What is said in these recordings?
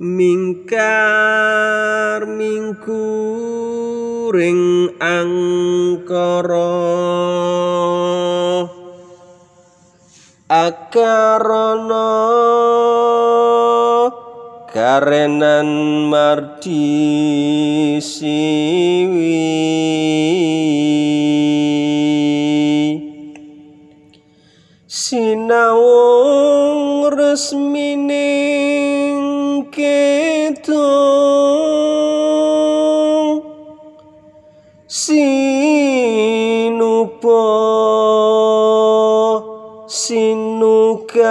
mingkar mingkuring angkara. Akarana karenan mardi siwi. Sinawung resmining kidung sinupa sinukarta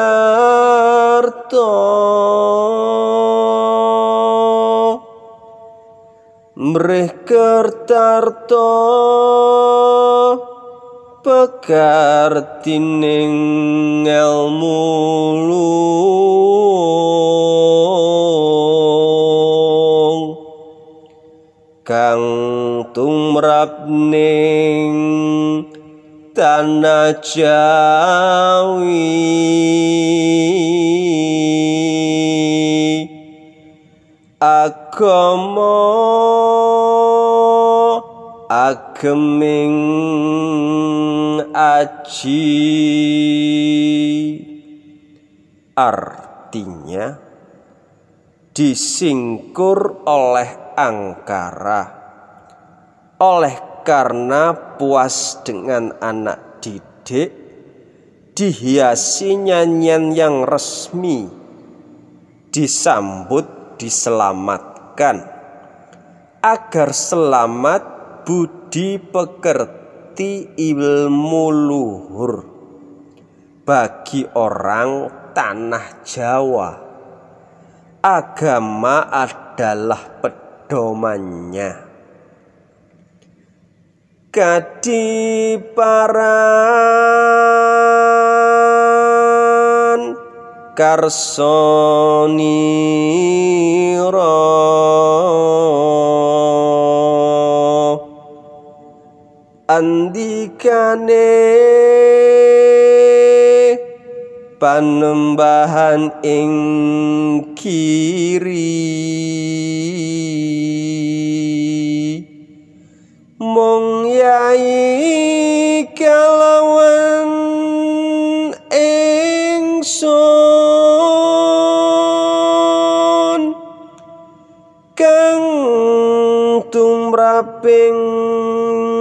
mrih kertarta pekartining ilmu kang tumrap ning tanah Jawi. Agama ageming aji. Artinya disingkur oleh angkara. Oleh karena puas dengan anak didik dihiasi nyanyian yang resmi. Disambut diselamatkan. Agar selamat budi pekerti ilmu luhur. Bagi orang tanah Jawa agama adalah pedomannya. Kadiparan karsoniro andikane panembahan ing kiri. Mong yai kalawan ingsun kang tumraping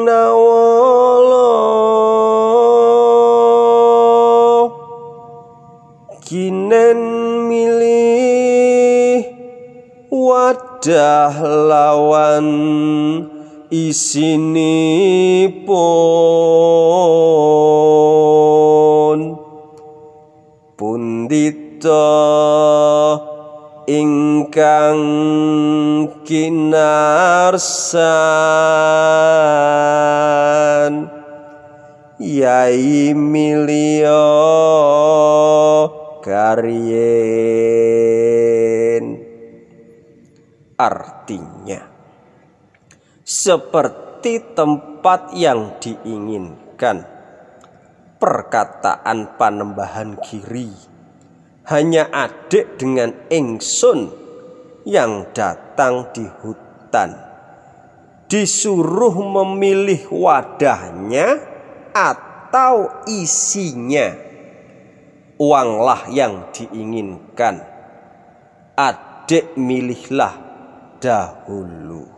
nawala kinen milih wadah lawan isinipun. Pundita ingkang kinarsan. Yai milio karyen artinya seperti tempat yang diinginkan. Perkataan panembahan kiri hanya adik dengan ingsun yang datang di hutan. Disuruh memilih wadahnya atau isinya uanglah yang diinginkan. Adik milihlah dahulu